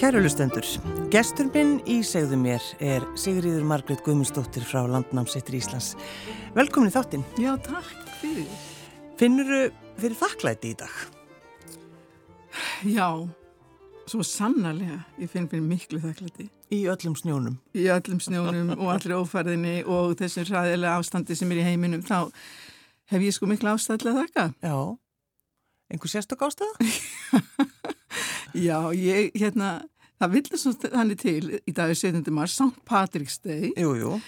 Kærulustendur, gestur minn í segðu mér er Sigriður Margret Guðmundsdóttir frá Landnámsettur Íslands. Velkomin í þáttinn. Já, takk fyrir. Finnur þú fyrir þakklæti í dag? Já, svo sannarlega. Ég finn fyrir miklu þakklæti. Í öllum snjónum? Í öllum snjónum og allir ófærðinni og þessum ræðilega ástandi sem er í heiminum. Þá hef ég sko miklu ástæðilega þakka. Já, einhver sérstök ástæða? Já, ég, hérna, það vilja svo þannig til í dag er 17. mars, St. Patrick's Day. Jú, jú.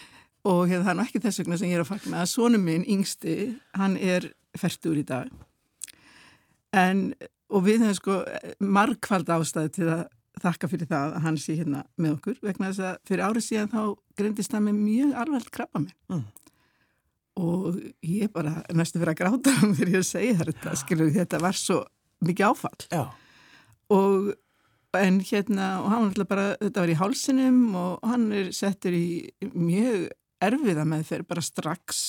Og hérna, það er ekki þess vegna sem ég er að fagna. Sónu minn, yngsti, hann er færtur í dag. En, og við hefum sko margfald ástæði til að þakka fyrir það að hann sé hérna með okkur vegna þess að fyrir árið síðan þá greindist það með mjög alveg krabba minn. Mm. Og ég bara næstu fyrir að gráta um þegar ég segi þetta, skilur þetta var svo mikið áfall. Já og en hérna og hann var alltaf bara, þetta var í hálsinum og hann er settur í mjög erfiða með þeir bara strax.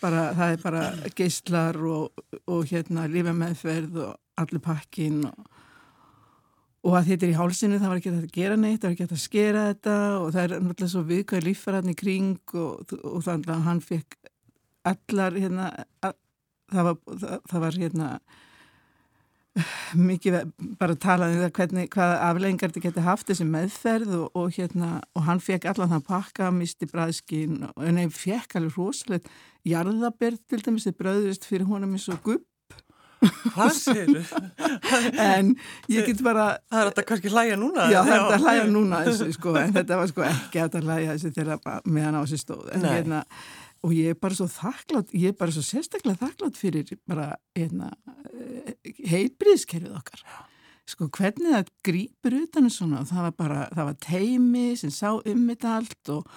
Bara það er bara geistlar og, og hérna lífa meðferð og allir pakkin og, og að þetta er í hálsinu það var ekki að gera neitt, það var ekki að skera þetta og það er náttúrulega svo viðkvæði lífverðarni kring og, og þannig að hann fekk allar hérna að, það var, það, það var hérna mikið bara talaði um það hvernig, hvaða afleggingar þetta geti haft þessi meðferð og, og hérna og hann fekk allan það pakka, misti bræðskinn og en hann fekk alveg rosalegt jarðaberð til dæmis þið bröðist fyrir honum eins og gupp Hvað séu? en ég get bara Það er þetta kannski hlæja núna? Já, þetta er hlæja núna þessu, sko, en þetta var sko ekki að hlæja þessu þegar meðan á þessu stóð en Nei. hérna og ég er bara svo þakklátt, ég er bara svo sérstaklega þakklátt fyrir bara hérna, eh, heilbriðskerfið okkar. Sko hvernig það grýpur utan þessu svona, það var bara, það var teimi sem sá um þetta allt og,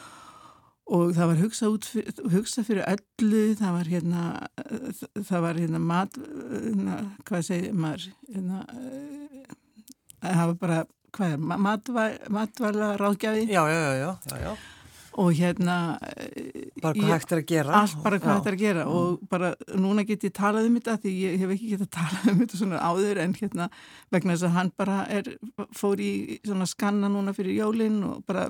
og það var hugsa út, hugsa fyrir öllu, það var hérna, það var hérna mat, hérna, hvað segir maður, hérna, eh, það var bara, hvað er, matvæla ráðgjafi? Já, já, já, já, já, já og hérna bara hvað hægt er að gera. allt bara hvað hægt er að gera. Og mm. bara núna get ég talað um þetta því ég hef ekki gett að tala um þetta svona áður en hérna vegna þess að hann bara er, fór í svona skanna núna fyrir jólinn og bara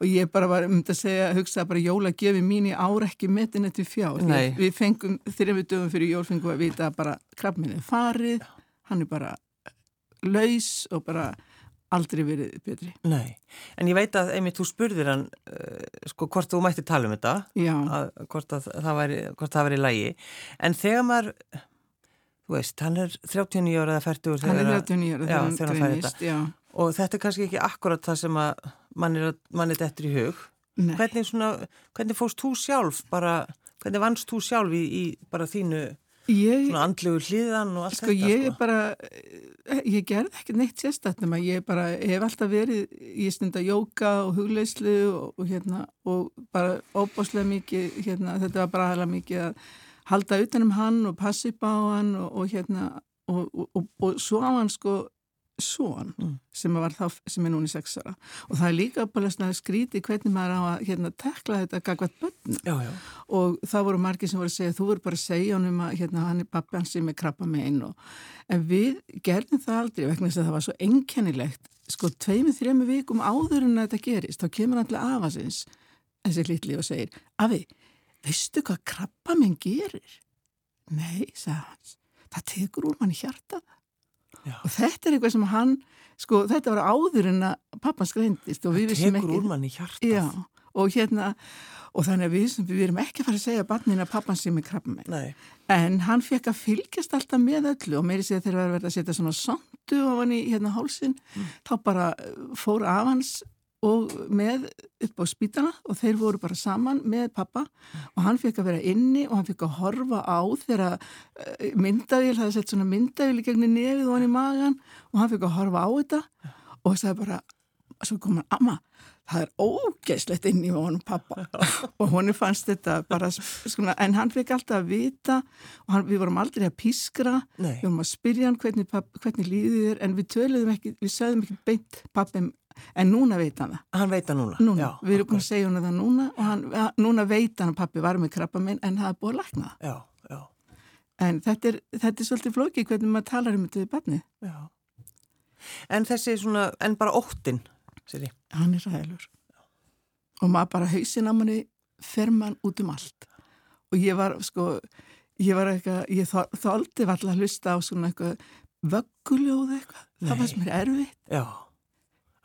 og ég bara var um þetta að segja hugsa bara jóla gefi mín í ár ekki metin eftir fjár. Við fengum þegar við dögum fyrir jól fengum við að vita að bara krabbminni er farið hann er bara laus og bara aldrei verið betri. Nei, en ég veit að einmitt þú spurðir hann uh, sko hvort þú mætti tala um þetta að, hvort, að það væri, hvort það væri lægi, en þegar maður þú veist, hann er 39 ára eða 40 ára hann er 39 ára þegar hann greinist og þetta er kannski ekki akkurat það sem að mann er, man er dettur í hug. Hvernig, svona, hvernig fóst þú sjálf bara, hvernig vannst þú sjálf í, í bara þínu Ég, svona andlugur hlýðan og allt sko, þetta ég sko. bara, eh, ég gerði ekki neitt sérstaklega, ég bara hef alltaf verið í stund að jóka og hugleislu og, og hérna og bara óbáslega mikið hérna, þetta var bara aðalega mikið að halda utanum hann og passi upp á hann og, og hérna og, og svo á hann sko són mm. sem, þá, sem er núni sex ára og það er líka bara skríti hvernig maður á að hérna, tekla þetta gagvat börn já, já. og það voru margir sem voru að segja þú voru bara að segja honum að hérna, hann er pappi hans sem er krabba með einn en við gerðum það aldrei vegna þess að það var svo enkennilegt sko tveimið þrejum vikum áður en þetta gerist þá kemur til afasins þessi litli og segir Afi, veistu hvað krabba minn gerir? Nei, sagði hans það tekur úr manni hjartað Já. og þetta er eitthvað sem hann sko þetta var áður en að pappan skreindist og við vissum ekki Já, og hérna og þannig að við, við erum ekki að fara að segja barnin að pappan sé með krabba með en hann fekk að fylgjast alltaf með öllu og meiri segja þegar það verið að setja svona sondu á hann í hérna hálsin mm. þá bara fór af hans og með upp á spítana og þeir voru bara saman með pappa og hann fekk að vera inni og hann fekk að horfa á þegar eh, myndavíl, það er sett svona myndavíl í gegni nefið og hann í magan og hann fekk að horfa á þetta og það er bara, svo kom hann, amma það er ógeislegt inn í honum pappa og honni fannst þetta bara, skona, en hann fekk alltaf að vita og hann, við vorum aldrei að pískra Nei. við vorum að spyrja hann hvernig, hvernig líðið er en við töluðum ekki, við sögðum ekki beint pappum en núna veit hann það hann veit það núna, núna. Já, við erum búin að segja hann það núna og hann, núna veit hann að pappi var með krabba minn en það er búin að lækna já, já. en þetta er, þetta er svolítið flókið hvernig maður talar um þetta við barni En þessi svona, en bara óttin? Hann er ræðilur. Og maður bara hausin á manni fer mann út um allt. Og ég var, sko, ég var eitthvað, ég þóldi valla að hlusta á svona eitthvað vögguljóð eitthvað. Það var sem er erfitt. Já,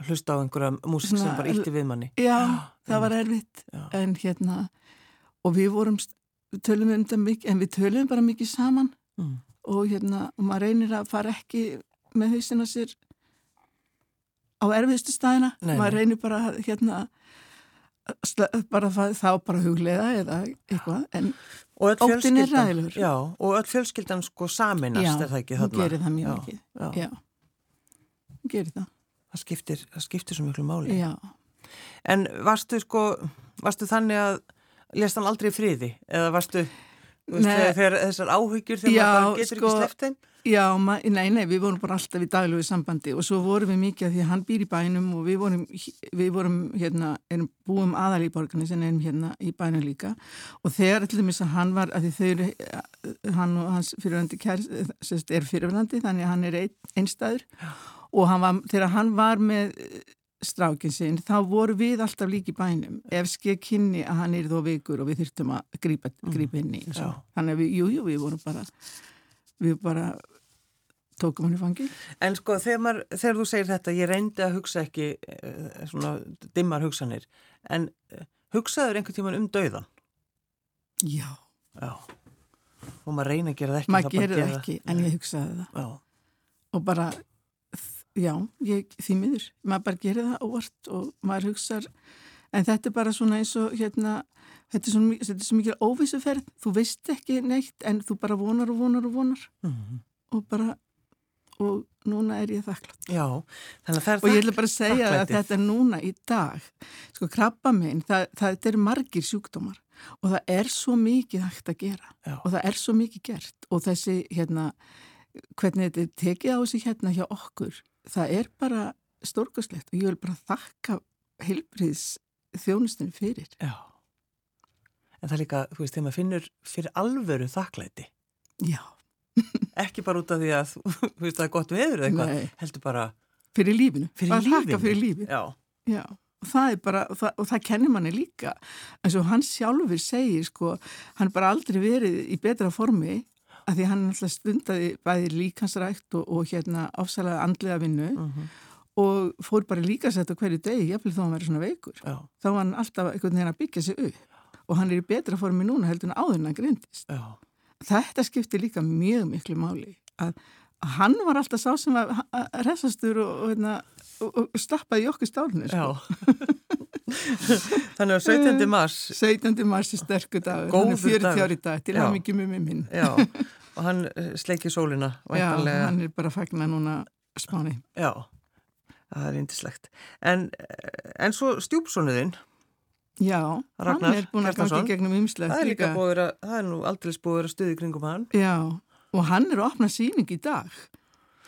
hlusta á einhverja músik sem bara ítti við manni. Já, það var erfitt. Já. En hérna, og við vorum, við tölum um þetta mikið, en við tölum bara mikið saman. Mm. Og hérna, og maður reynir að fara ekki með hausina sér á erfiðstu staðina. Nei, maður reynir bara, hérna, bara þá bara huglega eða eitthvað en óttin er ræðilegur Já, og öll fjölskyldan sko saminast já, er það ekki þarna? Já, hún gerir það mjög mikið Já, já. hún gerir það Það skiptir, það skiptir svo miklu máli. Já. En varstu sko, varstu þannig að lest hann aldrei friði? Eða varstu, veist, þegar þessar áhyggjur þegar já, maður getur sko, ekki sleppt þeim? Já, nei, nei, við vorum bara alltaf í daglegu sambandi og svo vorum við mikið að því að hann býr í bænum og við vorum, við vorum hérna, erum búum aðal í borgarni sem erum hérna í bænum líka. Og þegar til dæmis að hann var, að því þau eru, hann og hans fyrirvændi kær, sérst, er fyrirvændi þannig að hann er ein, einstæður og hann var, þegar hann var með strákin sinn, þá voru við alltaf líki bænum, ef skekk kynni að hann er þó veikur og við þurftum að grípa, grípa inn í, þannig að við, jú, jú, við vorum bara við bara tókum hann í fangi. En sko þegar, maður, þegar þú segir þetta, ég reyndi að hugsa ekki eh, svona dimmar hugsanir, en eh, hugsaður einhvern tíman um dauðan? Já. Já. Og maður reyna að gera það ekki. Maður gerir það ekki, en ég hugsaði það. Já. Og bara, já, ég, því miður, maður bara gerir það óvart og maður hugsaður, en þetta er bara svona eins og hérna, þetta er svo, þetta er svo mikil óvísuferð, þú veist ekki neitt en þú bara vonar og vonar og vonar mm -hmm. og bara og núna er ég þakklátt. Já, þannig að það er þakklæti. Og ég ætla bara að segja þakklæti. að þetta er núna í dag, sko krabba minn, það, það, það er margir sjúkdómar og það er svo mikið hægt að gera Já. og það er svo mikið gert og þessi hérna, hvernig þetta er tekið á sig hérna hjá okkur, það er bara stórkoslegt og ég vil bara þakka heilbriðs þjónustinu fyrir. Já en það er líka, þú veist, þegar maður finnur fyrir alvöru þakklæti Já ekki bara út af því að þú veist, það er gott veður eða eitthvað, heldur bara fyrir lífinu, fyrir lífinu, fyrir lífinu. Já. Já. og það er bara, og það, og það kennir manni líka eins og hann sjálfur segir sko, hann bara aldrei verið í betra formi að því hann alltaf stundaði bæði líkansrækt og, og hérna afsalega andlega vinnu uh mhm. -huh. og fór bara líka sett á hverju degi, jáfnveg þó hann verið svona veikur Já. þá var hann alltaf einhvern veginn að byggja sig upp og hann er í betra formi núna heldur en áður en að grindist. Já. Þetta skiptir líka mjög miklu máli að, að hann var alltaf sá sem var resastur og, og, hérna, og, slappaði í okkur stálunir. Sko. Þannig að 17. mars. 17. mars er sterkur dag hann er 40 ári dag til hann mikið mjög minn Já, og hann eh, sleikir sólina Já, hann er bara fagna núna spáni. Já, það er índislegt en, eh, en svo stjúpsónuðinn Já, Ragnar, hann er búin að gangi gegnum ymslegt það er líka búið að, það er nú aldrei búið að stuði kringum hann. Já, og hann er að opna síning í dag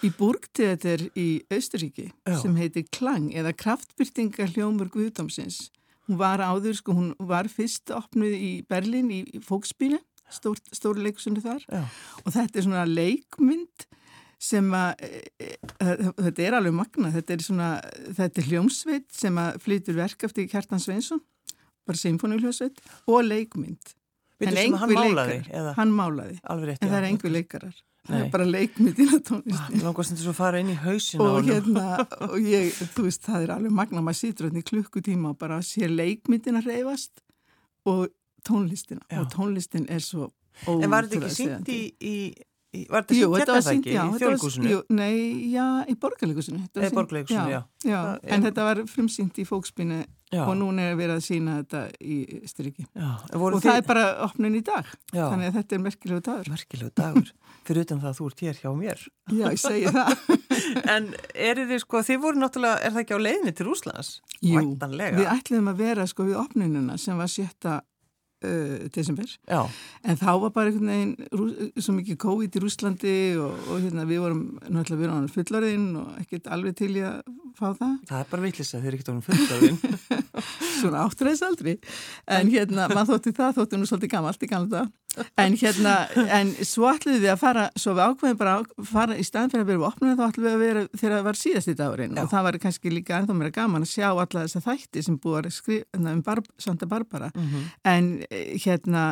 í Burgteater í Austuríki sem heitir Klang eða Kraftbyrtingar hljómur Guðdómsins. Hún var áður, sko, hún var fyrst opnuð í Berlin í Fóksbíli stóri leikusunni þar. Já. og þetta er svona leikmynd sem að, e, e, þetta er alveg magna, þetta er svona, þetta er hljómsveit sem að flytur verk eftir Kjartan Sveinsson bara symfóniuljósveit og leikmynd. En hann málaði? Leikar, hann málaði, rétt, en það er einhver leikarar það er bara leikmyndin að tónlistin Langast þetta svo fara inn í hausin og hérna, og ég, þú veist, það er alveg magna maður sýtur hérna í klukkutíma og bara sé leikmyndin að reyfast og tónlistina, Já. og tónlistin er svo ótrúlega En var þetta ekki sínt í, í Var þetta sínt hérna það ekki? Í þjólkúsinu? Nei, já, í borgarleikusinu Eða borgarleikusinu, já, já. já En þetta var frumsýnt í fókspinu Já. og núna er verið að sína þetta í styrki og það er bara opnin í dag Já. þannig að þetta er merkilegu dagur Merkilegu dagur, fyrir utan það að þú ert hér hjá mér Já, ég segi það En er þið sko, þið voru náttúrulega er það ekki á leiðinni til Úslands? Jú, Væntanlega. við ætliðum að vera sko við opninuna sem var sjötta uh, desember Já. en þá var bara einhvern veginn svo mikið COVID í Rúslandi og, og hérna, við vorum náttúrulega við vorum fullarinn og ekkert alveg til í að fá það. Það er bara vitlis að þeir ekkert ánum fulltafinn. Svona áttræðis aldrei. En hérna, maður þótti það, þótti nú svolítið gammalt í gamla það. En hérna, en svo ætluðum við að fara, svo við ákveðum bara að fara í staðin fyrir að vera opnum, þá ætluðum við að vera þegar það var síðast í dagurinn. Já. Og það var kannski líka ennþá mér að gaman að sjá alla þessa þætti sem búið að skrifa hérna, um Bar Santa Barbara. Mm -hmm. En eh, hérna,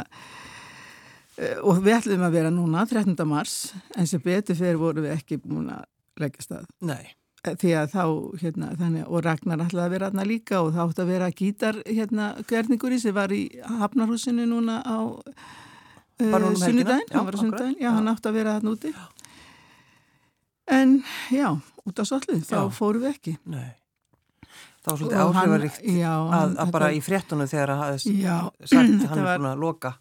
eh, og við ætluðum að vera núna 13. mars, en sem betur fyrir voru við ekki búin að leggja stað. Nei. Eh, því að þá, hérna, þannig, og Ragnar ætlaði að vera aðna líka og þá ætti að vera gítar, hérna, hverningur í sem var í Hafnarhúsinu núna á uh, sunnudaginn, hann var á sunnudaginn, já, hann átti að vera aðna úti. En, já, út á sollu, þá fóru við ekki. Nei. Það var svolítið áhrifaríkt að, að bara í fréttunum þegar að sagt hann er búin að loka.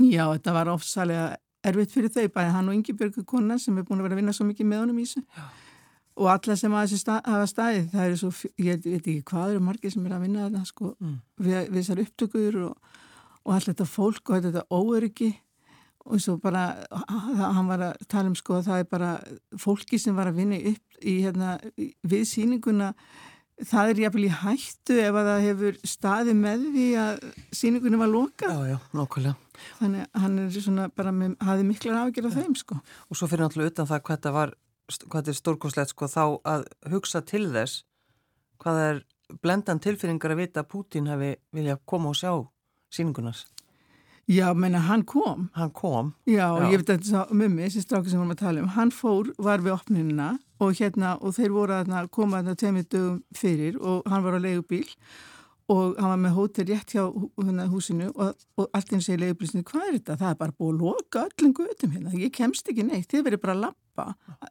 Já, þetta var ofsalega erfitt fyrir þau, bæði hann og Ingi Björgur Konan sem er búin að vera að vinna svo mikið með honum í þessu. Já og alla sem að þessi stað, hafa staðið það er svo, ég veit ekki hvað eru margir sem er að vinna þarna sko. Mm. við, við þessar upptökuður og, og allt þetta fólk og þetta óöryggi. Og svo bara hann var að tala um sko að það er bara fólki sem var að vinna upp í hérna við síninguna það er jáfnvel í hættu ef að það hefur staðið með því að síningunni var loka Já, já, nokkulega Þannig að hann er svona bara með, hafið miklar afgjörð af þeim sko. Og svo fyrir náttúrulega utan það hvað þetta var hvað þetta er stórkoslegt sko þá að hugsa til þess hvað er blendan tilfinningar að vita að Pútín hefði vilja koma og sjá síningunars Já, menna hann kom. Hann kom. Já, Já. ég veit að þetta er mummi, þessi stráki sem við varum að tala um hann fór, var við opninina og hérna, og þeir voru að koma þarna tveimit dögum fyrir og hann var á leigubíl og hann var með hótel rétt hjá hérna, húsinu og, og allt ég leiði blísinu, hvað er þetta? Það er bara búið að loka öllum gutum hérna, ég kemst ekki neitt, þið verið bara að lappa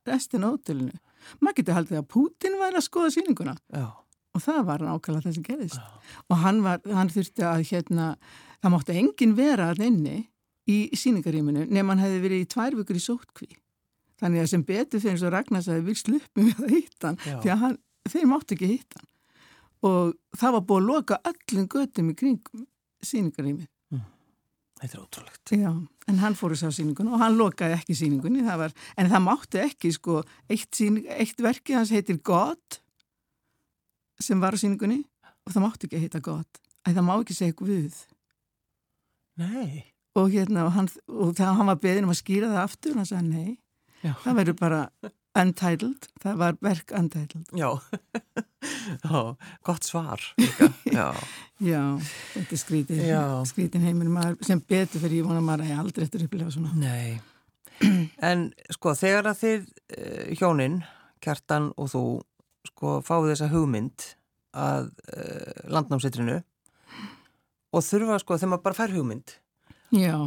restin á hótelinu. Maður getur haldið að Putin var að skoða síninguna Já. og það var nákvæmlega það sem gerðist. Já. Og hann, var, hann þurfti að hérna, það mátti engin vera að inni í síningaríminu nefn hann hefði verið í tvær vikur í sótkví. Þannig að sem betur fyrir eins og Ragnars að við sluppum við að hitta hann, því að hann, þeir mátti ekki hitta hann og það var búið að loka öllum göttum í kringum síningarými mm. Þetta er ótrúlegt. Já, en hann fór þess að síningun og hann lokaði ekki síningunni það var, en það mátti ekki sko, eitt, síning, eitt verki hans heitir God sem var á síningunni og það mátti ekki heita God en það má ekki segja Guð Nei. Og hérna og hann, og það, hann var beðin um að skýra það aftur og hann sagði nei. Já. það verður bara Untitled, það var verk Untitled. Já, Já gott svar. Já. Já, þetta er skrítin skrítin heimur maður sem betur fyrir ég vona maður að ég aldrei eftir upplega svona. Nei, en sko þegar að þið uh, hjónin, Kjartan og þú sko fáið þessa hugmynd að uh, landnámseitrinu og þurfa sko þegar maður bara fær hugmynd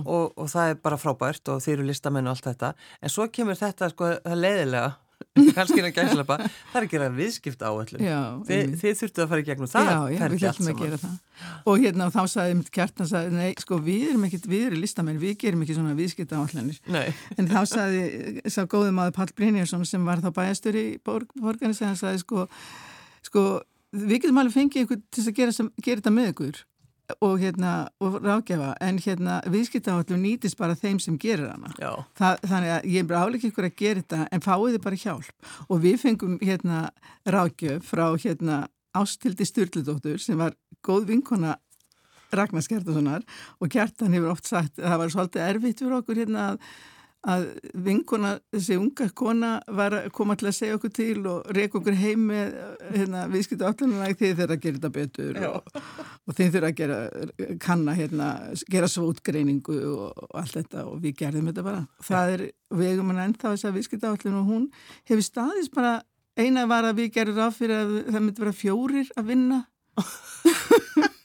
og, og það er bara frábært og þeir eru listamenn og allt þetta. En svo kemur þetta sko það leiðilega kannski að gæslepa, það er að gera viðskipt áallum Þi, þið þurftu að fara í gegnum það já, já, við þurftum að gera það. Og hérna þá sagði mitt kjartan sagði, nei, sko við erum ekki, við erum listamenn við gerum ekki svona viðskipt áallanir en þá sagði, sá góðu maður Pall Brynjarsson sem var þá bæastur í borgarni, sagði sko, sko við getum alveg fengið einhvern til að gera, gera þetta með ykkur og, hérna, og ráðgefa en hérna, viðskiptáallum nýtist bara þeim sem gerir hana. Þa, þannig að ég er bara áleik ykkur að gera þetta en fáið þið bara hjálp. Og við fengum hérna ráðgjöf frá hérna Ástildi Sturldudóttur sem var góð vinkona Ragnar Skertasonar og Kjartan hefur oft sagt að það var svolítið erfitt fyrir okkur hérna að að vinkona, þessi unga kona var að koma til að segja okkur til og reyka okkur heim með hérna, viðskiptu þið þurfa að gera þetta betur og, og þið þurfa að gera kanna, hérna, gera svótgreiningu og, og allt þetta og við gerðum þetta bara. Það er vegum hann ennþá þess að viðskiptu áttunum og hún hefur staðist bara, eina var að við gerum ráð fyrir að það myndi vera fjórir að vinna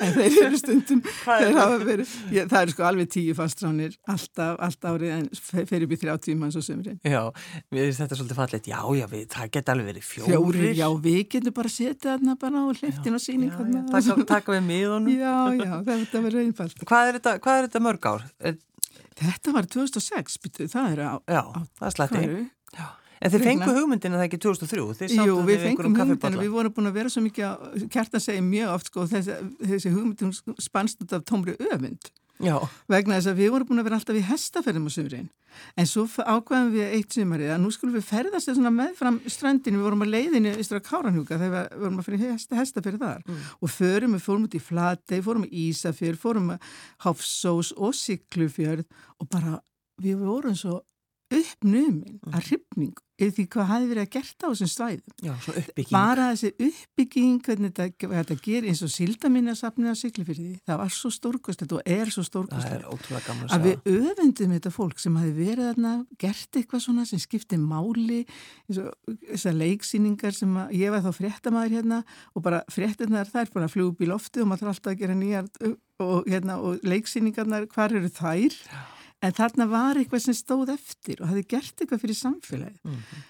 en þeir eru stundum þeir hafa verið, ég, það eru sko alveg tíu fastránir alltaf, alltaf árið en fer upp í þrjá tíma eins og sömurinn Já, þetta er svolítið fallet, já, já, við, það geta alveg verið fjórir. Fjórir, já, við getum bara setjað þarna bara á hliftin og síning Takka, taka við miðunum. Já, já, þetta verður einfalt. Hvað er þetta, hvað er þetta mörg ár? Þetta var 2006, byrju, það er á Já, það er slætti Já En þið fengu hugmyndinu það ekki 2003? Jú, við fengum hugmyndinu, við vorum búin að vera svo mikið, kert að segja mjög oft sko, þessi, þessi hugmyndinu spannst út af tómri öfund. Já. vegna þess að við vorum búin að vera alltaf í hestaferðum á sömurinn en svo ákvæðum við eitt sömurið að nú skulum við ferðast meðfram strandinu, við vorum að leiðinu í Ístra Káranhjúka þegar við vorum að fyrir hesta, hestaferð þar mm. og förum við fórum út í Flatei, fórum í Ísafjörð fórum að Hafsós og Siklufjörð og bara við vorum svo uppnuminn að hrifning eða því hvað hafi verið að gert á þessum svæðum. Já, bara þessi uppbygging hvernig þetta, þetta ger eins og sildaminnarsafni á Siglufyrði, það var svo stórkostlegt og er svo stórkostlegt. Að við öfundum þetta fólk sem hafi verið þarna, gert eitthvað svona sem skipti máli þessar leiksýningar sem að, ég var þá fréttamaður hérna og bara fréttinnar þær bara fljóð í loftu og maður þarf alltaf að gera nýjar og, hérna, og leiksýningarnar, hvar eru þær? Já en þarna var eitthvað sem stóð eftir og hafi gert eitthvað fyrir samfélagi mm -hmm.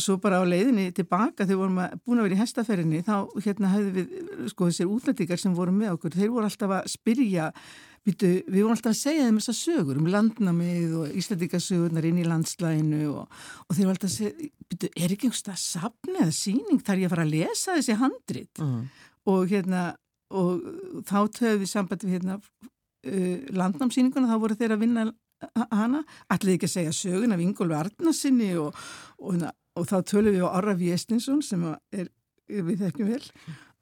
svo bara á leiðinni tilbaka þegar vorum að búin að vera í hestaferðinni þá hérna hafði við sko þessir útlætíkar sem voru með okkur, þeir voru alltaf að spyrja Býtu, við vorum alltaf að segja þeim þessar sögur um landnamið og íslætíkasögurnar inn í landslæginu og, og þeir voru alltaf að segja, býtu, er ekki einhversta safni eða síning þar ég að fara að lesa þessi handrit mm. og hérna og þá töfum við sambandi við hérna uh, landnámsýninguna, þá voru þeir að vinna hana, allir ekki að segja sögun af Ingólfi Arnarsinni og, og, og, og þá tölum við á Orra Viestinsson sem er, við þekkjum vel.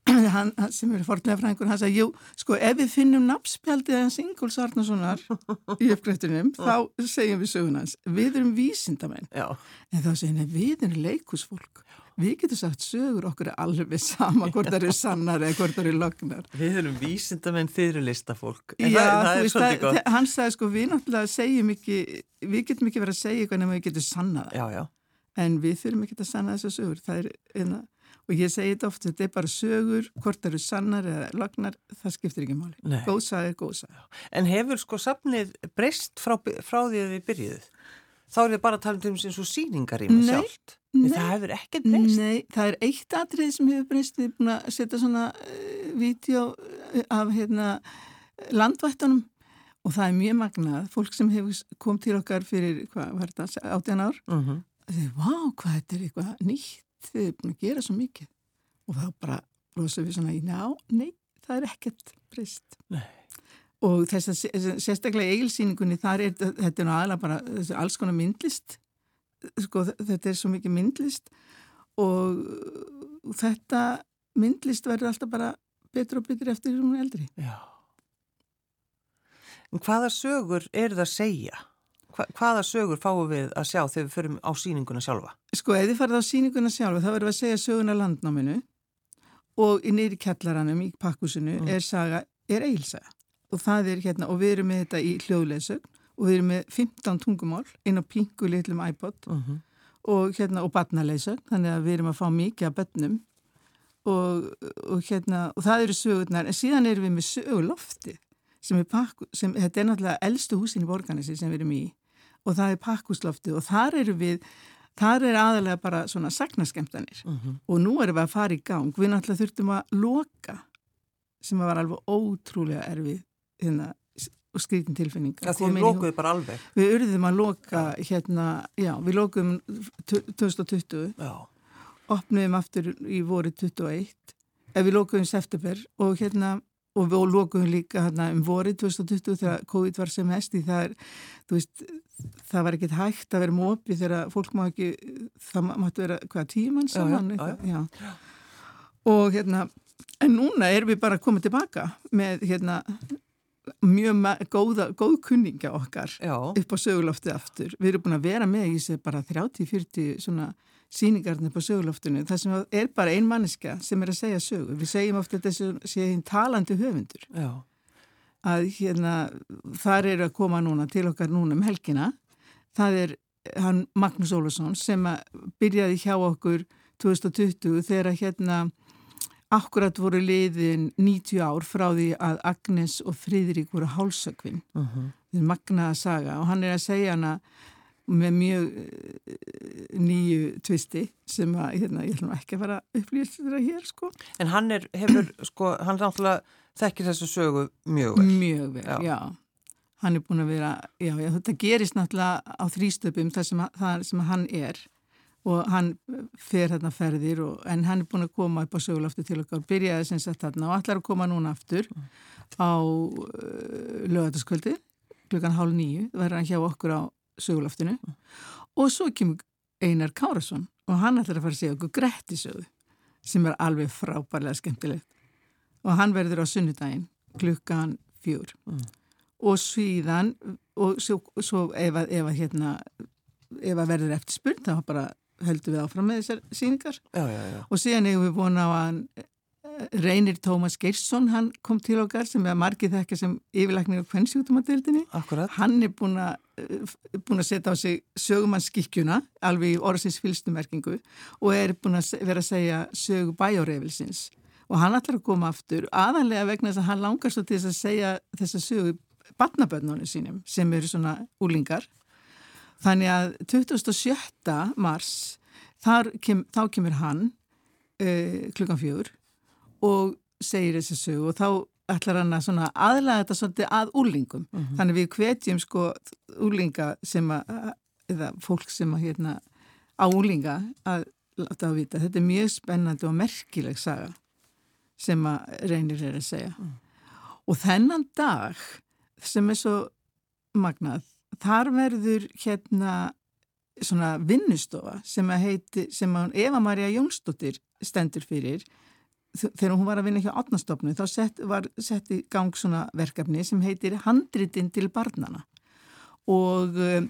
Hann, sem er forðlega frængur hann sagði, jú, sko, ef við finnum nafnspjaldið hans Ingóls Arnarssonar í uppgrættunum, þá segjum við sögun hans. Við erum vísindamenn. Já. en þá segjum við, við erum leikusfólk Við getum sagt sögur okkur er alveg sama hvort það eru sannar eða hvort það eru lognar. Við erum vísindamenn þeirri listafólk. En Já, það, það er svolítið gott. Hann sagði sko við náttúrulega segjum ekki, við getum ekki verið að segja eitthvað nema við getum sannað. Já, já. En við þurfum ekki að sanna þessu sögur. Það er, einna, hérna, og ég segi þetta ofta, þetta er bara sögur, hvort það eru sannar eða lognar, það skiptir ekki máli. Góðsað er góðsað. En hefur sko safnið breyst frá, frá því að við byrjuðum? Þá er við bara að tala um þessu síningar í mig sjálft. Nei, það hefur ekkert breyst. Nei, það er eitt atrið sem hefur breyst. Við erum búin að setja svona uh, vídeo af hérna, landvættunum og það er mjög magnað. Fólk sem hefur kom til okkar fyrir, hvað var þetta, 18 ár. Uh -huh. Er, vá, hvað þetta er eitthvað nýtt. Þið er búin að gera svo mikið. Og þá bara rosa við svona, já, nei, það er ekkert breyst. Nei og þess að sérstaklega í eigilsýningunni þar er þetta er aðalega bara alls konar myndlist sko þetta er svo mikið myndlist og þetta myndlist verður alltaf bara betur og betur eftir hún eldri Já En hvaða sögur er það að segja? Hva, hvaða sögur fáum við að sjá þegar við förum á síninguna sjálfa? Sko, ef þið farið á síninguna sjálfa þá verðum við að segja söguna landnáminu og nýri kjallaranum í pakkusinu mm. er saga, er eilsaga og það er hérna, og við erum með þetta í hljóðleysögn og við erum með 15 tungumál inn á pingu litlum iPod uh mhm. -huh. og hérna, og barnaleysögn þannig að við erum að fá mikið af börnum og, og hérna og það eru sögurnar, en síðan erum við með sögulofti sem er pakku, sem, þetta er náttúrulega eldstu húsin í borganessi sem við erum í og það er pakkuslofti og þar eru við Þar er aðalega bara svona sagnaskemtanir uh mhm. -huh. og nú erum við að fara í gang. Við náttúrulega þurftum að loka sem var alveg ótrúlega erfið hérna, skritin tilfinning. Við lókuðum bara alveg? Við urðum að loka hérna, já, við lókuðum 2020, já. opnuðum aftur í voru 21, ef við lókuðum september og hérna, og við lókuðum líka hérna um voru 2020 þegar COVID var sem hesti, það er, þú veist, það var ekkert hægt að vera mópið þegar fólk má ekki, það máttu vera hvaða tíman saman, já, já, já. Og hérna, en núna erum við bara komið tilbaka með hérna mjög góða, góð kunninga okkar Já. upp á söguloftið aftur. Við erum búin að vera með í þessi bara 30-40 svona síningarnir på söguloftinu. Það sem er bara ein manniska sem er að segja sögu. Við segjum ofta þessu séðin talandi höfundur. Já. Að hérna þar er að koma núna til okkar núna um helgina. Það er hann Magnús Ólusson sem byrjaði hjá okkur 2020 þegar hérna Akkurat voru liðin 90 ár frá því að Agnes og Fríðrik voru hálsökvinn. Uh -huh. Þetta er magnaða saga og hann er að segja hana með mjög uh, nýju tvisti sem að, hérna, ég ætlum ekki að fara upplýst þetta hér, sko. En hann er, hefur, sko, hann er náttúrulega þekkir þessu sögu mjög vel. Mjög vel, já. já. Hann er búin að vera, já, já, þetta gerist náttúrulega á þrýstöpum þar sem, þar sem hann er og hann fer þarna ferðir og, en hann er búin að koma upp á sögulaftu til okkar byrjaði sem sagt þarna og allar að koma núna aftur mm. á uh, lögataskvöldi klukkan hálf nýju verður hann hjá okkur á sögulaftinu mm. og svo kemur Einar Kárasson og hann ætlar að fara að segja okkur Grettisöðu sem er alveg frábærlega skemmtilegt og hann verður á sunnudaginn klukkan fjúr mm. og síðan og svo, svo ef að, ef að hérna ef að verður eftir spurn þá bara höldum við áfram með þessar síningar já, já, já. og síðan hefur við búin á að eh, Reynir Tómas Geirsson hann kom til okkar sem er margið þekkja sem yfirleiknir á kvennsjútumadeildinni hann er búin að eh, að setja á sig sögumannsskikkjuna alveg í orðsins fylstumerkingu og er búin að vera að segja sögu bæjárefilsins og hann ætlar að koma aftur aðanlega vegna þess að hann langar svo til þess að segja þess að sögu barnabönnunum sínum sem eru svona úlingar Þannig að 27. mars kem, þá kemur hann uh, klukkan fjör og segir þessi sög og þá ætlar hann að aðlæða þetta svolítið að úlingum. Mm -hmm. Þannig við hvetjum sko úlinga sem að, eða fólk sem að hérna á úlinga að láta að vita. Þetta er mjög spennandi og merkileg saga sem að reynir er að segja. Mm. Og þennan dag sem er svo magnað þar verður hérna svona vinnustofa sem að heiti, sem að Eva-Maria Jónsdóttir stendur fyrir. Þegar hún var að vinna hjá átnastofnu þá sett, var sett í gang svona verkefni sem heitir Handritin til barnana og um,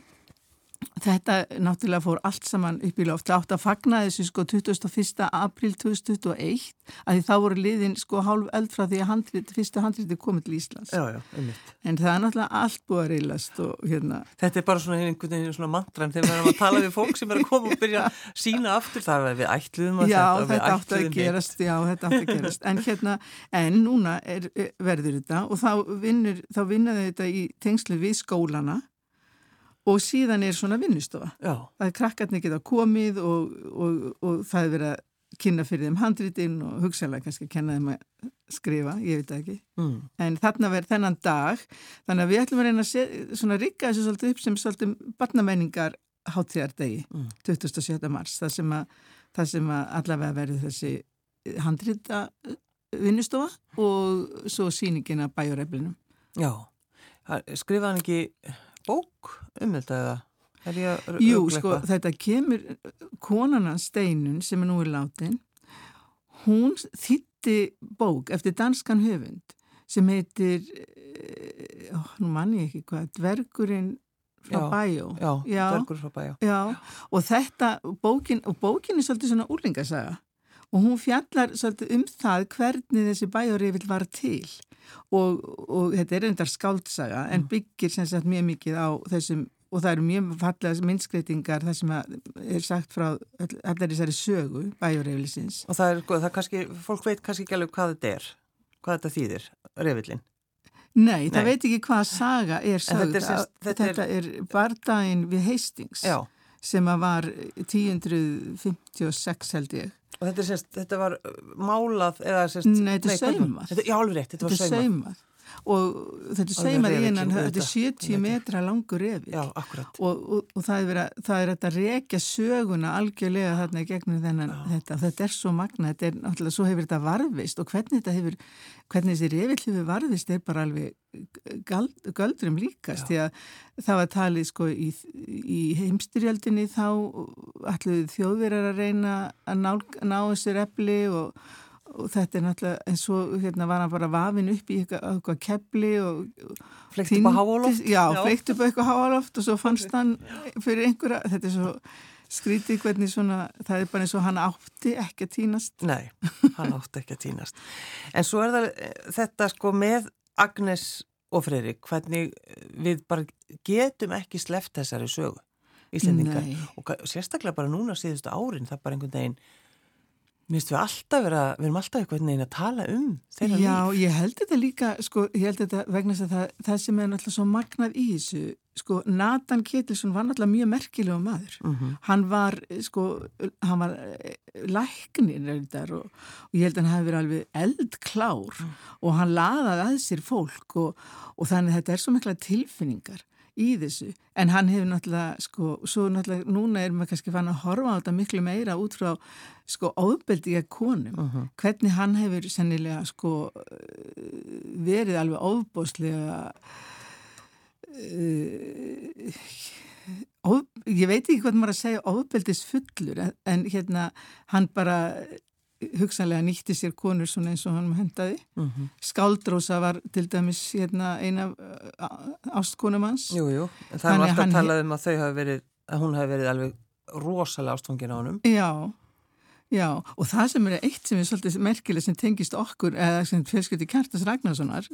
Þetta náttúrulega fór allt saman upp í loft. Það átt að fagna þessu sko 21. april 2001 að því þá voru liðin sko hálf eld frá því að handrit, fyrsta handriti komið til Íslands. Já, já, einmitt. En það er náttúrulega allt búið að reylast og hérna. Þetta er bara svona einhvern veginn svona mantran þegar við erum að tala við fólk sem er að koma og byrja að sína aftur það að við ætluðum að já, þetta. Þetta átt að gerast, já, þetta átt að gerast. En hérna, en núna er, verður þetta og þá vinnur, þá vinnaðu þetta í tengslu við skólana og síðan er svona vinnustofa. Já. Það er krakkarnir geta komið og, og, og það er verið að kynna fyrir þeim handritinn og hugsaðlega kannski að kenna þeim að skrifa, ég veit ekki. Mm. En þarna verður þennan dag, þannig að við ætlum að reyna að rikka þessu svolítið upp sem svolítið barnamenningar háttíðardegi, mm. 27. mars, það sem að, það sem að allavega verður þessi handrita vinnustofa og svo síningin að bæjureflinum. Já, skrifaðan ekki bók um þetta eða? Jú, sko, þetta kemur konana Steinun sem er nú í látin hún þýtti bók eftir danskan höfund sem heitir ó, nú manni ekki hvað Dvergurinn frá já, Bæjó. já, já, Dvergur frá Bæjó. Já, og þetta, bókin og bókin er svolítið svona úrlingasaga og hún fjallar svolítið um það hvernig þessi bæjórifil var til og, og þetta er endar skáldsaga en mm. byggir sem sagt mjög mikið á þessum og það eru mjög fallega minnskreitingar það sem er sagt frá allar þessari sögu bæjurreiflisins og það er, það er kannski, fólk veit kannski ekki alveg hvað þetta er hvað þetta þýðir, reifilin Nei, Nei, það veit ekki hvað saga er sögð þetta, er, þetta, þetta er, er bardaginn við Hastings Já. sem að var 1056 held ég Og þetta, sérst, þetta var málað eða sérst... Nei, þetta er saumað. Já, alveg rétt, þetta var saumað. Og þetta er saumað í einan, þetta er 70 metra langur refi. Já, akkurat. Og, og, og það er þetta að rekja söguna algjörlega þarna gegnum þennan þetta. Þetta er svo magna, þetta er náttúrulega, svo hefur þetta varfist og hvernig þetta hefur, hvernig þessi refill hefur varfist er bara alveg göldrum líkast því að það var talið sko í, í heimstyrjaldinni þá ætluði þjóðverðar að reyna að ná, ná þessi repli og, og þetta er náttúrulega en svo hérna var hann bara vafin upp í eitthvað, kepli og fleikt upp á háaloft. Já, já. fleikt upp á eitthvað háaloft og svo fannst hann fyrir einhverja, þetta er svo skrítið hvernig svona, það er bara eins og hann átti ekki að týnast Nei, hann átti ekki að týnast en svo er það þetta sko með Agnes og Freyrík, hvernig við bara getum ekki sleft þessari sögu íslendingar og sérstaklega bara núna síðustu árin það bara einhvern veginn Mér finnst við alltaf vera, við erum alltaf einhvern veginn að tala um þeirra líf. Já, ég held þetta líka, sko, ég held þetta vegna þess að það, það sem er náttúrulega svo magnað í þessu, sko, Nathan Ketilsson var náttúrulega mjög merkilega maður. Mm -hmm. Hann var, sko, hann var eh, læknir reyndar og, og ég held að hann hafi verið alveg eldklár mm. og hann laðaði að sér fólk og, og þannig þetta er svo mikla tilfinningar í þessu. En hann hefur náttúrulega sko, svo náttúrulega núna er maður kannski fann að horfa á þetta miklu meira út frá sko óbeldiga konum. Uh -huh. hvernig hann hefur sennilega sko verið alveg óbóslega uh, ó, ég veit ekki hvað maður að segja óbeldis fullur en, en hérna hann bara hugsanlega nýtti sér konur svona eins og hann hendaði. Mm -hmm. Skáldrósa var til dæmis hérna, eina ástkonum hans. Jú, jú, en það er alltaf að tala um að þau hafi verið, að hún hafi verið alveg rosalega ástfangin á honum. Já, já, og það sem er eitt sem er svolítið merkileg sem tengist okkur, eða sem fjölskyldi Kjartas Ragnarssonar,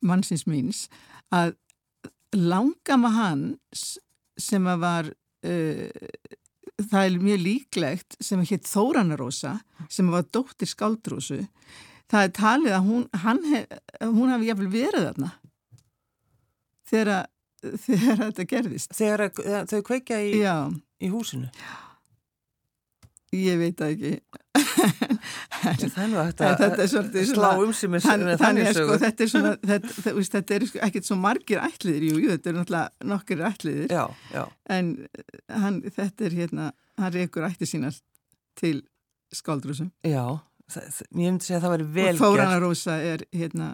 mannsins míns, að langama hans sem að var... Uh, það er mjög líklegt sem heit Þóranarosa sem var dóttir Skáldrósu það er talið að hún, hef, hún hafi jæfnvel verið þarna þegar, þegar þetta gerðist. Þegar þau kveikja í, í húsinu Ég veit það ekki. Þetta er slá um sko, þetta er er sko, ekkert svo margir ætliðir jú, jú, þetta er náttúrulega nokkur ætliðir já, já. en hann, þetta er hérna, hann reykur ætti sínar til skáldrúsum Já, það, ég myndi segja að það væri velgert og Þóranarósa er hérna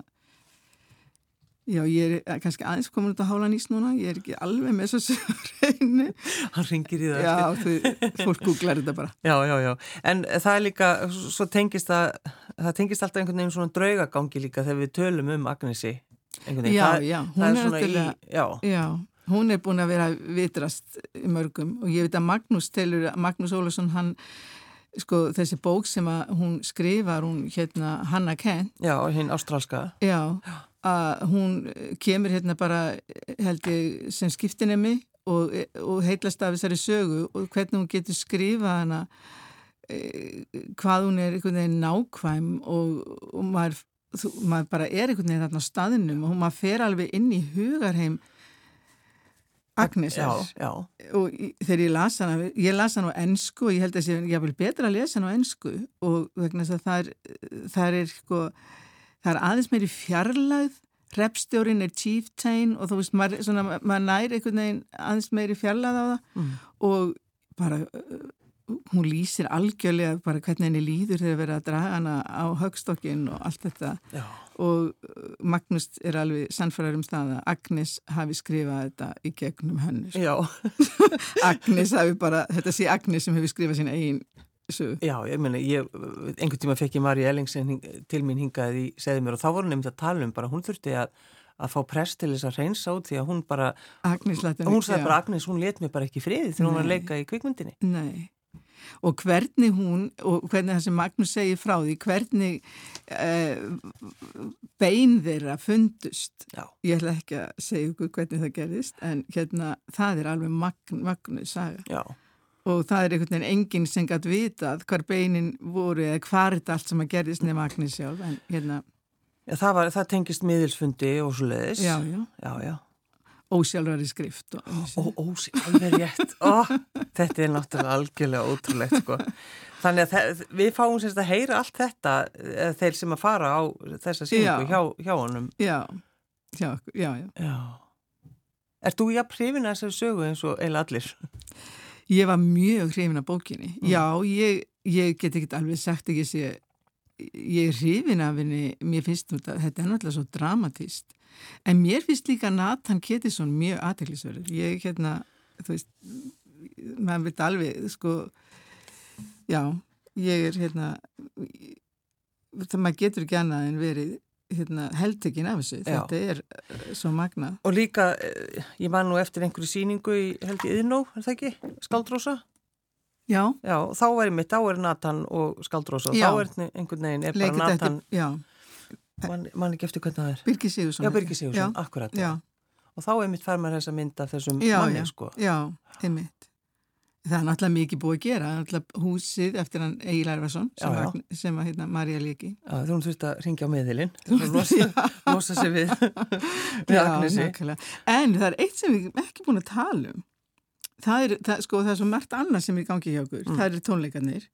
Já, ég er kannski aðeins komin út á Hálanís núna, ég er ekki alveg með þessu reynu. Hann ringir í það. Já, þú, fólk googlar þetta bara. Já, já, já. En það er líka, svo tengist það, það tengist alltaf einhvern veginn svona draugagangi líka þegar við tölum um Agnesi. Já, það, já. Hún er, er alltaf, já. já, hún er búin að vera vitrast í mörgum og ég veit að Magnús telur, Magnús Ólason, hann, sko, þessi bók sem hún skrifar, hún hérna Hanna Kent. Já, hinn ástrálska. Já, já að hún kemur hérna bara held ég sem skiptinemi og, og heitlast af þessari sögu og hvernig hún getur skrifa hana e, hvað hún er einhvern veginn nákvæm og, og maður, þú, maður bara er einhvern veginn þarna á staðinum og maður fer alveg inn í hugarheim Agnesar. Og þegar ég las hana, ég las hana á ennsku og ég held að ég vil betra að lesa hana á ennsku og vegna þess að það er, það er sko það er aðeins meiri fjarlæð repstjórin er chieftain og þú veist, maður, svona, maður næri einhvern veginn aðeins meiri fjarlæð á það mm. og bara uh, hún lýsir algjörlega bara hvernig henni líður þegar verið að draga hana á högstokkin og allt þetta Já. og uh, Magnús er alveg sannfærar um að Agnes hafi skrifað þetta í gegnum henni sko. Agnes hafi bara, þetta sé Agnes sem hefur skrifað sín eigin sög. Já, ég meina, einhvern tíma fekk ég Marja Ellingsen til mín hingaði í segði mér og þá voru nefnd að tala um bara, hún þurfti að, að fá press til þess að reynsa út því að hún bara, Agnes, hún sagði bara Agnes, hún let mér bara ekki friði þegar hún var að leika í kvikmyndinni. Nei, og hvernig hún, og hvernig það sem Magnús segir frá því, hvernig uh, bein þeirra fundust, Já. ég ætla ekki að segja hvernig það gerist, en hérna, það er alveg Magn, Magnús saga. Já og það er einhvern veginn enginn sem gæti vitað hvar beinin voru eða hvar þetta allt sem að gerðist nefn Agnes sjálf en hérna Já, það, var, það tengist miðilsfundi og svo leiðis Já, já, já, já. Ósjálfari skrift Ósjálfari rétt Ó, Þetta er náttúrulega algjörlega ótrúlegt sko. Þannig að við fáum sérst að heyra allt þetta þeir sem að fara á þessa síningu hjá, hjá honum Já, já, já. Er þú í að prifina þessari sögu eins og eila allir? Ég var mjög hrifin af bókinni. Mm. Já, ég, ég get ekki alveg sagt ekki að ég er hrifin af henni, mér finnst þetta, þetta er náttúrulega svo dramatíst. En mér finnst líka Nathan Kettisson mjög aðteglisverður. Ég, hérna, þú veist, maður veit alveg, sko, já, ég er, hérna, það maður getur ekki annað en verið hérna, heldekinn af þessu, Já. þetta er uh, svo magna. Og líka, uh, ég man nú eftir einhverju síningu í held í Yðnó, er það ekki? Skaldrósa? Já. Já, þá er mitt, þá er Nathan og Skaldrósa þá er einhvern veginn, er Leikit bara Nathan, mann man ekki eftir hvernig það er. Birgir Sigursson. Já, Birgir Sigursson, akkurat. Já. Og þá er mitt fær maður þess að mynda þessum manni, sko. Já, einmitt. Það er náttúrulega mikið búið að gera, náttúrulega húsið eftir hann Egil Arvarsson sem, já, já. sem að hérna Marja Leki. Já, þú hún þurft að ringja á meðilinn, losa, losa sig við, við Agnesi. En það er eitt sem við ekki búin að tala um. Það er, það, sko, það er svo margt annað sem er í gangi hjá okkur, mm. það eru tónleikarnir.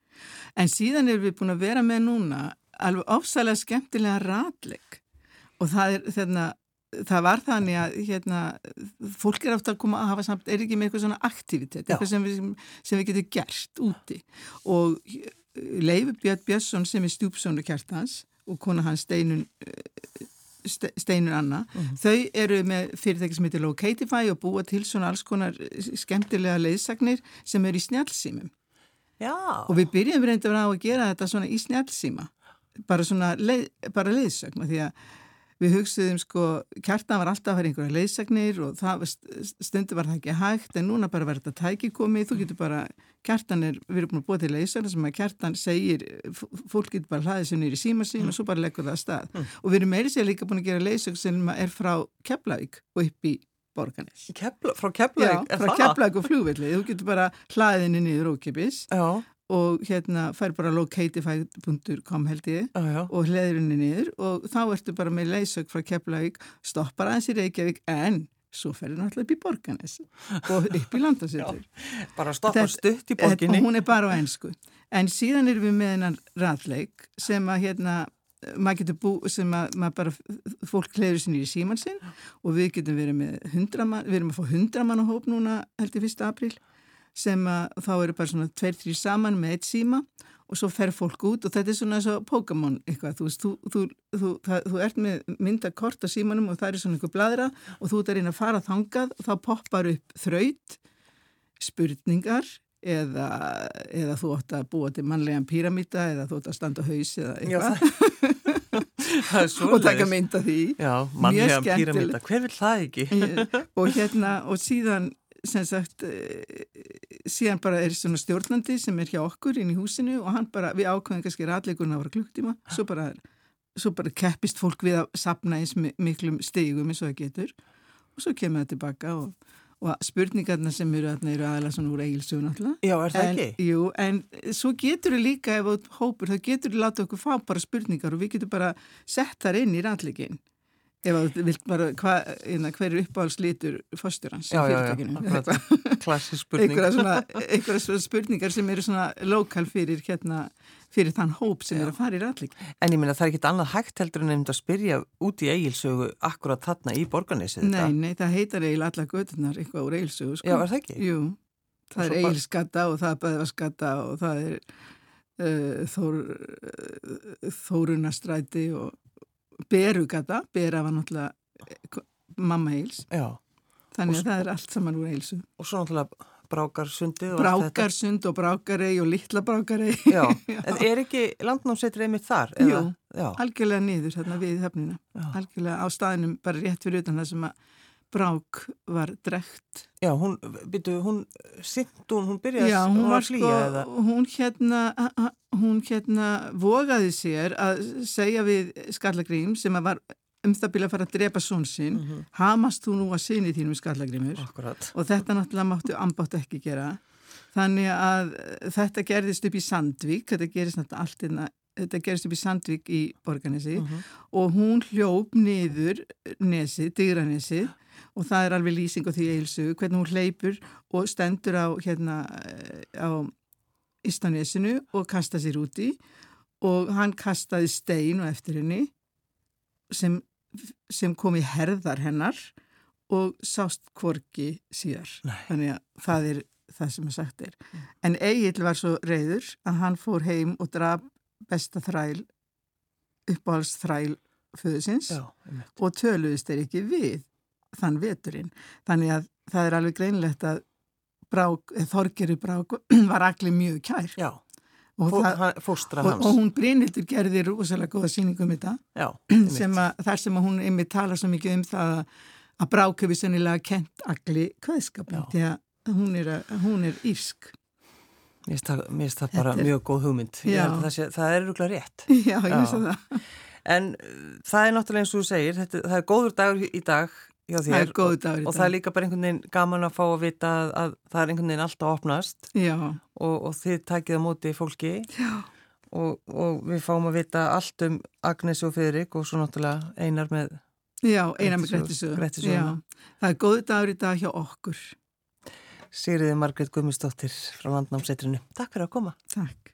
En síðan erum við búin að vera með núna alveg ofsalega skemmtilega ratleik og það er þarna það var þannig að hérna, fólk er átt að koma að hafa samt, er ekki með eitthvað svona aktivitet, eitthvað sem við, sem við getum gert úti. Og Leifur Björn Björnsson sem er stjúpsónu kjartans og kona hans Steinun Steinun Anna, mm -hmm. þau eru með fyrirtæki sem heitir Locatify og búa til svona alls konar skemmtilega leiðsagnir sem eru í snjálfsýmum og við byrjum reyndar á að gera þetta svona í snjálfsýma bara svona leið, bara leiðsagna því að við hugsaðum sko, kjartan var alltaf að vera einhverja leysagnir og það, stundu var það ekki hægt en núna bara verður þetta tæki komið, þú getur bara, kjartan er, við erum búin að búa til leysagna sem að kjartan segir, fólk getur bara hlaðið sér nýri síma sín og svo bara leggur það að stað mm. og við erum meiri sér líka búin að gera leysagn sem er frá Keflavík og upp í Borganes. Kefla, frá Keflavík? Já, frá Keflavík og flugvelli, þú getur bara hlaðinni niður ókipis Já og hérna fær bara locatify.com held ég ah, og hliður henni niður og þá ertu bara með leysök frá Keflavík, stoppar aðeins í Reykjavík en svo ferur náttúrulega upp í Borganes og upp í landasittur. bara stoppar stutt í borginni. Og hún er bara á einsku. En síðan erum við með hennan raðleik sem að hérna maður getur bú, sem að bara fólk kleiður sinni í síman sinn og við getum verið með hundra mann, við erum að fá hundra mann á hóp núna held ég 1. apríl sem að þá eru bara svona tveir, þrjir saman með eitt síma og svo fer fólk út og þetta er svona eins og Pokémon eitthvað, þú veist, þú, þú, það, þú ert með myndakort á símanum og það er svona einhver bladra og þú ert að reyna að fara þangað og þá poppar upp þraut, spurningar eða, eða þú ætti að búa til mannlegan píramíta eða þú ætti að standa haus eða eitthvað. og taka mynda því. Já, mannlegan píramíta, hver vil það ekki? og hérna, og síðan sem sagt eh, síðan bara er svona stjórnandi sem er hjá okkur inn í húsinu og hann bara, við ákvæðum kannski ratleikurinn að vera klukktíma svo bara, svo bara keppist fólk við að sapna eins miklum stegum eins og það getur og svo kemur það tilbaka og, og spurningarna sem eru svona úr eigilsugun alltaf. Já, er það en, ekki? Jú, en svo getur við líka ef þú hópur, þá getur við láta okkur fá bara spurningar og við getum bara sett þar inn í ratleikin Ef þú vilt bara, hva, hérna, hver er uppáhaldslítur fórsturans í fyrirtækinu? Klassisk spurning. Einhverja svona spurningar sem eru svona lokal fyrir, hérna, fyrir þann hóp sem já. er að fara í ræðlik. En ég minna það er ekki annað hægt heldur en nefnd að spyrja út í eigilsögu akkurat þarna í borgarnesið. Nei, nei, það heitar eigil alla gödunar eitthvað úr eigilsögu. Sko. Já, er það ekki? Jú, það er eigilskatta og það er beðvarskatta og það er uh, þór, uh, þórunastræti og berugata, bera var náttúrulega eh, mamma Eils. Þannig að það er allt saman úr Eilsu. Og svo náttúrulega Brákarsundi Brákarsund og Brákarei og Littla Brákarei Já, en er ekki landnámsveitur einmitt þar? Jú, Já. algjörlega niður hérna við höfnina, Já. algjörlega á staðinum bara rétt fyrir utan það sem að Brák var drekt Já, hún, byrju, hún sýnt hún, hún byrjaði Já, hún var sko, eða? hún hérna hún hérna vogaði sér að segja við Skallagrím sem var um það byrja að fara að drepa són sinn mm -hmm. hamast þú nú að sinni þínum Skallagrímur Akkurat. og þetta náttúrulega máttu ambátt ekki gera þannig að þetta gerðist upp í Sandvík þetta gerist náttúrulega allt innan þetta gerist upp í Sandvík í Borganesi uh -huh. og hún hljóp niður nesi, Digranesi og það er alveg lýsing á því eilsu hvernig hún hleypur og stendur á hérna á Ístanesinu og kasta sér úti. Og hann kastaði stein og eftir henni sem, sem kom í herðar hennar og sást kvorki síðar. Nei. þannig að það er það sem að sagt er. Mm. en Egil var svo reyður að hann fór heim og draf besta þræl uppáhalds þræl föðusins og töluðist er ekki við þann veturinn. Þannig að það er alveg greinlegt að brák, Þorgeri Brák var allir mjög kær. Já, og, það, og, og hún Brynildur gerði rosalega góða síningum um þetta. Já, sem að, þar sem að hún einmitt tala svo mikið um það að Brák hefur sennilega kent allir kvæðskapin því að hún er, hún er írsk. Mér finnst það bara er, mjög góð hugmynd. Það, sé, það er rúglega rétt. Já, ég finnst það. En uh, það er náttúrulega eins og þú segir, þetta, það er góður dagur í dag hjá þér og, og það er líka bara einhvern veginn gaman að fá að vita að, að það er einhvern veginn alltaf opnast og, og þið takið á móti fólki og, og við fáum að vita allt um Agnes og Fyrrik og svo náttúrulega einar með Já, einar með Grettisöðu Það er góðu dagur í dag hjá okkur. Sigriði Margreit Gummistóttir frá Landnámseitrinu Takk fyrir að koma. Takk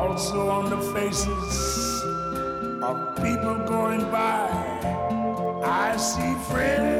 also on the faces of people going by. I see friends